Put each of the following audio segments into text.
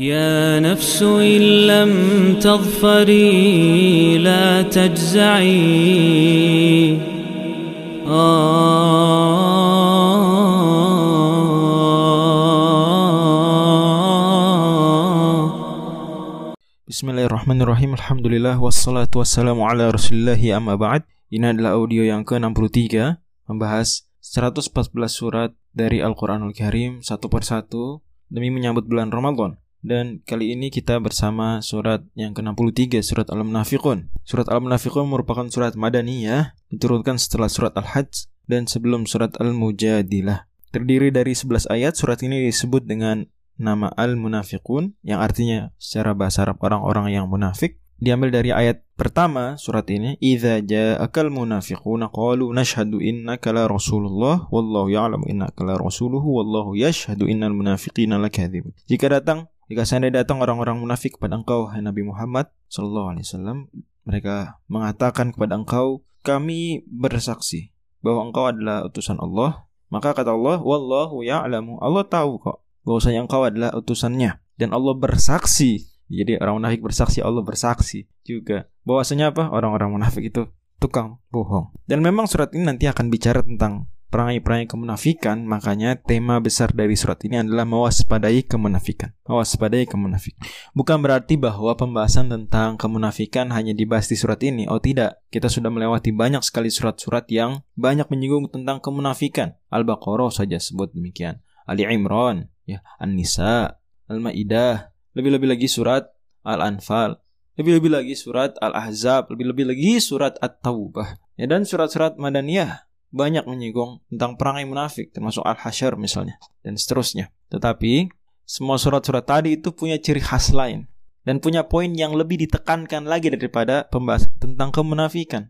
يا نفس إن لم تظفري لا تجزعي Bismillahirrahmanirrahim Alhamdulillah Wassalatu wassalamu ala rasulillahi amma ba'd Ini adalah audio yang ke-63 Membahas 114 surat dari Al-Quranul Karim Satu persatu Demi menyambut bulan Ramadan Dan kali ini kita bersama surat yang ke-63 Surat Al-Munafiqun. Surat Al-Munafiqun merupakan surat Madaniyah Diturunkan setelah surat Al-Hajj Dan sebelum surat Al-Mujadilah. Terdiri dari 11 ayat Surat ini disebut dengan nama al-munafiqun yang artinya secara bahasa Arab orang-orang yang munafik. Diambil dari ayat pertama surat ini idza ja'akal munafiquna qalu nashhadu innaka la rasulullah wallahu ya'lamu innaka la rasuluhu wallahu yashhadu innal munafiqina lakadzibun jika datang jika seandainya datang orang-orang munafik kepada engkau hai Nabi Muhammad sallallahu alaihi wasallam mereka mengatakan kepada engkau kami bersaksi bahwa engkau adalah utusan Allah. Maka kata Allah wallahu ya'lamu. Allah tahu kok bahwasanya engkau adalah utusannya. Dan Allah bersaksi. Jadi orang munafik bersaksi Allah bersaksi juga. Bahwasanya apa? Orang-orang munafik itu tukang bohong. Dan memang surat ini nanti akan bicara tentang perangai-perangai kemunafikan makanya tema besar dari surat ini adalah mewaspadai kemunafikan. Mewaspadai kemunafikan. Bukan berarti bahwa pembahasan tentang kemunafikan hanya dibahas di surat ini. Oh tidak. Kita sudah melewati banyak sekali surat-surat yang banyak menyinggung tentang kemunafikan. Al-Baqarah saja sebut demikian. Ali Imran ya. An-Nisa, Al-Maidah, lebih-lebih lagi surat Al-Anfal, lebih-lebih lagi surat Al-Ahzab, lebih-lebih lagi surat At-Taubah. Ya dan surat-surat Madaniyah banyak menyinggung tentang perangai munafik termasuk Al-Hasyr misalnya dan seterusnya. Tetapi semua surat-surat tadi itu punya ciri khas lain dan punya poin yang lebih ditekankan lagi daripada pembahasan tentang kemunafikan.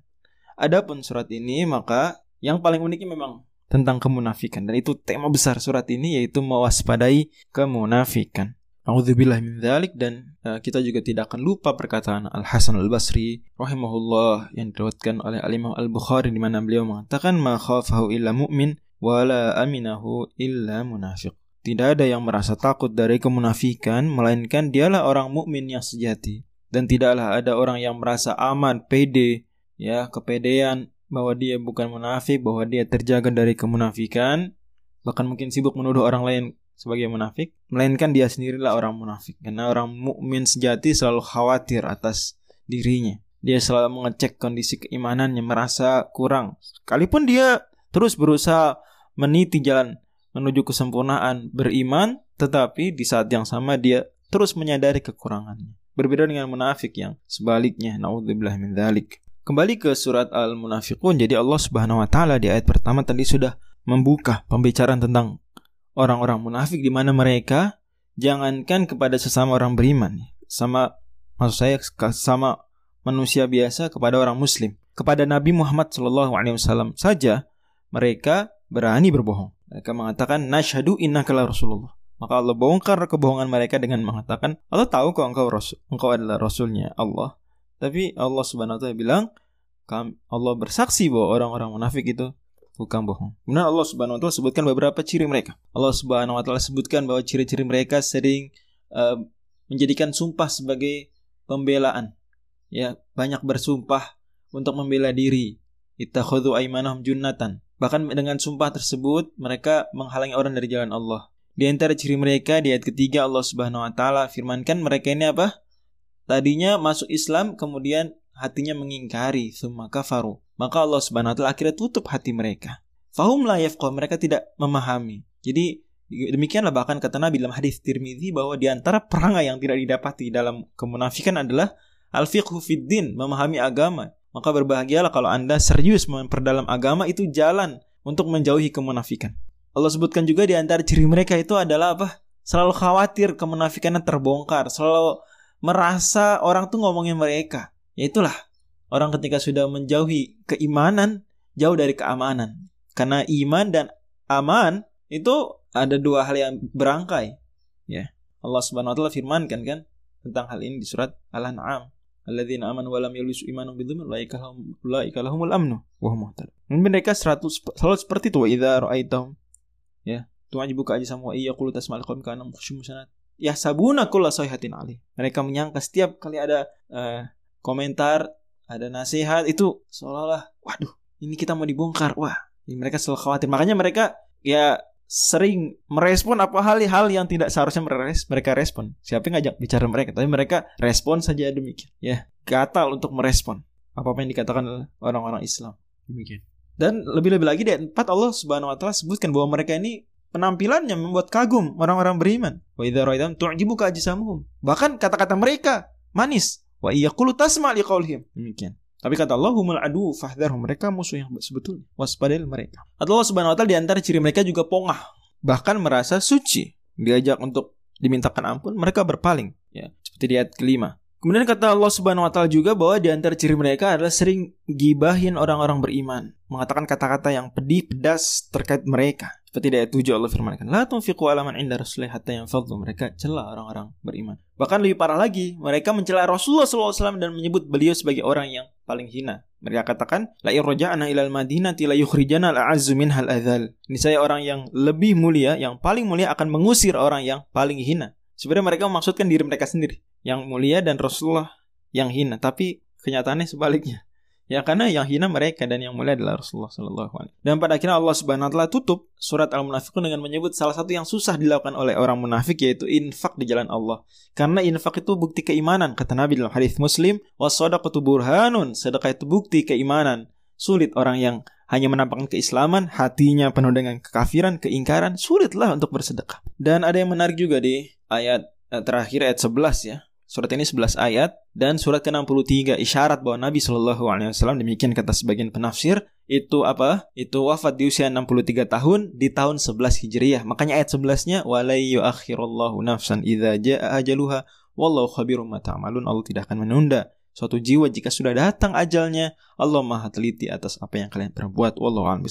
Adapun surat ini maka yang paling uniknya memang tentang kemunafikan dan itu tema besar surat ini yaitu mewaspadai kemunafikan. Alhamdulillah min dzalik dan uh, kita juga tidak akan lupa perkataan Al Hasan Al Basri rahimahullah yang diriwayatkan oleh Al Imam Al Bukhari di mana beliau mengatakan ma khafahu illa mu'min wala aminahu illa munafiq. Tidak ada yang merasa takut dari kemunafikan melainkan dialah orang mukmin yang sejati. Dan tidaklah ada orang yang merasa aman, pede, ya, kepedean bahwa dia bukan munafik, bahwa dia terjaga dari kemunafikan, bahkan mungkin sibuk menuduh orang lain sebagai munafik, melainkan dia sendirilah orang munafik. Karena orang mukmin sejati selalu khawatir atas dirinya. Dia selalu mengecek kondisi keimanannya, merasa kurang. Sekalipun dia terus berusaha meniti jalan menuju kesempurnaan beriman, tetapi di saat yang sama dia terus menyadari kekurangannya. Berbeda dengan munafik yang sebaliknya, naudzubillah min dzalik. Kembali ke surat Al-Munafiqun. Jadi Allah Subhanahu wa taala di ayat pertama tadi sudah membuka pembicaraan tentang orang-orang munafik di mana mereka jangankan kepada sesama orang beriman, sama maksud saya sama manusia biasa kepada orang muslim. Kepada Nabi Muhammad SAW saja mereka berani berbohong. Mereka mengatakan nasyhadu innaka Rasulullah. Maka Allah bongkar kebohongan mereka dengan mengatakan Allah tahu kok engkau rasul, engkau adalah rasulnya Allah. Tapi Allah Subhanahu wa taala bilang Allah bersaksi bahwa orang-orang munafik itu bukan bohong. Kemudian Allah Subhanahu wa taala sebutkan beberapa ciri mereka. Allah Subhanahu wa taala sebutkan bahwa ciri-ciri mereka sering uh, menjadikan sumpah sebagai pembelaan. Ya, banyak bersumpah untuk membela diri. Ittakhadhu aymanahum junnatan. Bahkan dengan sumpah tersebut mereka menghalangi orang dari jalan Allah. Di antara ciri mereka di ayat ketiga Allah Subhanahu wa taala firmankan mereka ini apa? Tadinya masuk Islam kemudian hatinya mengingkari summa kafaru. Maka Allah Subhanahu wa taala akhirnya tutup hati mereka. Fahum la yafqah, mereka tidak memahami. Jadi demikianlah bahkan kata Nabi dalam hadis Tirmizi bahwa di antara perangai yang tidak didapati dalam kemunafikan adalah al-fiqhu memahami agama. Maka berbahagialah kalau Anda serius memperdalam agama itu jalan untuk menjauhi kemunafikan. Allah sebutkan juga di antara ciri mereka itu adalah apa? Selalu khawatir kemunafikannya terbongkar, selalu merasa orang tuh ngomongin mereka. Ya itulah orang ketika sudah menjauhi keimanan, jauh dari keamanan. Karena iman dan aman itu ada dua hal yang berangkai. Ya. Allah Subhanahu wa taala firmankan kan tentang hal ini di surat Al-An'am. Alladzina amanu wa lam yalbisu imanahum bidzulmin ulaika lahumul amnu wa hum muhtadun. Mereka 100 selalu seperti itu wa idza ra'aitahum ya tu'jibuka ajsamu wa iyyaqulu tasma'al qawm kana musyum sanat yahsabuna kulla sayhatin ali. Mereka menyangka setiap kali ada uh, komentar, ada nasihat itu seolah-olah waduh, ini kita mau dibongkar. Wah, ini mereka selalu khawatir. Makanya mereka ya sering merespon apa hal-hal yang tidak seharusnya mereka respon. Siapa yang ngajak bicara mereka, tapi mereka respon saja demikian. Ya, gatal untuk merespon apa-apa yang dikatakan orang-orang Islam. Demikian. Dan lebih-lebih lagi di 4 Allah Subhanahu wa taala sebutkan bahwa mereka ini penampilannya membuat kagum orang-orang beriman. Wa idza ra'aitam tu'jibuka ajsamuhum. Bahkan kata-kata mereka manis. Wa iyaqulu tasma' liqaulihim. Demikian. Tapi kata Allah, humul adu fahdharhum. Mereka musuh yang sebetulnya. Waspadai mereka. Atau Allah Subhanahu wa taala di antara ciri mereka juga pongah, bahkan merasa suci. Diajak untuk dimintakan ampun, mereka berpaling. Ya, seperti di ayat kelima. Kemudian kata Allah Subhanahu wa taala juga bahwa di antara ciri mereka adalah sering gibahin orang-orang beriman, mengatakan kata-kata yang pedih pedas terkait mereka. Seperti ayat 7 Allah firmankan, "La tunfiqu ala man inda Rasulillah hatta yanfadhu." Mereka cela orang-orang beriman. Bahkan lebih parah lagi, mereka mencela Rasulullah SAW dan menyebut beliau sebagai orang yang paling hina. Mereka katakan, "La irja'na ilal madinati la yukhrijana al-a'azzu minhal adzal." Ini saya orang yang lebih mulia, yang paling mulia akan mengusir orang yang paling hina. Sebenarnya mereka memaksudkan diri mereka sendiri yang mulia dan Rasulullah yang hina, tapi kenyataannya sebaliknya. Ya karena yang hina mereka dan yang mulia adalah Rasulullah Sallallahu Alaihi Dan pada akhirnya Allah Subhanahu Wa Taala tutup surat Al Munafiqun dengan menyebut salah satu yang susah dilakukan oleh orang munafik yaitu infak di jalan Allah. Karena infak itu bukti keimanan kata Nabi dalam hadis Muslim, wasadaqatu burhanun, sedekah itu bukti keimanan. Sulit orang yang hanya menampakkan keislaman, hatinya penuh dengan kekafiran, keingkaran, sulitlah untuk bersedekah. Dan ada yang menarik juga di ayat eh, terakhir ayat 11 ya. Surat ini 11 ayat dan surat ke-63 isyarat bahwa Nabi Shallallahu alaihi wasallam demikian kata sebagian penafsir itu apa? Itu wafat di usia 63 tahun di tahun 11 Hijriyah. Makanya ayat 11-nya walai yuakhirullahu nafsan idza jaa ajaluha wallahu khabirum ma ta'malun. Allah tidak akan menunda suatu jiwa jika sudah datang ajalnya. Allah Maha teliti atas apa yang kalian perbuat. Wallahu a'lam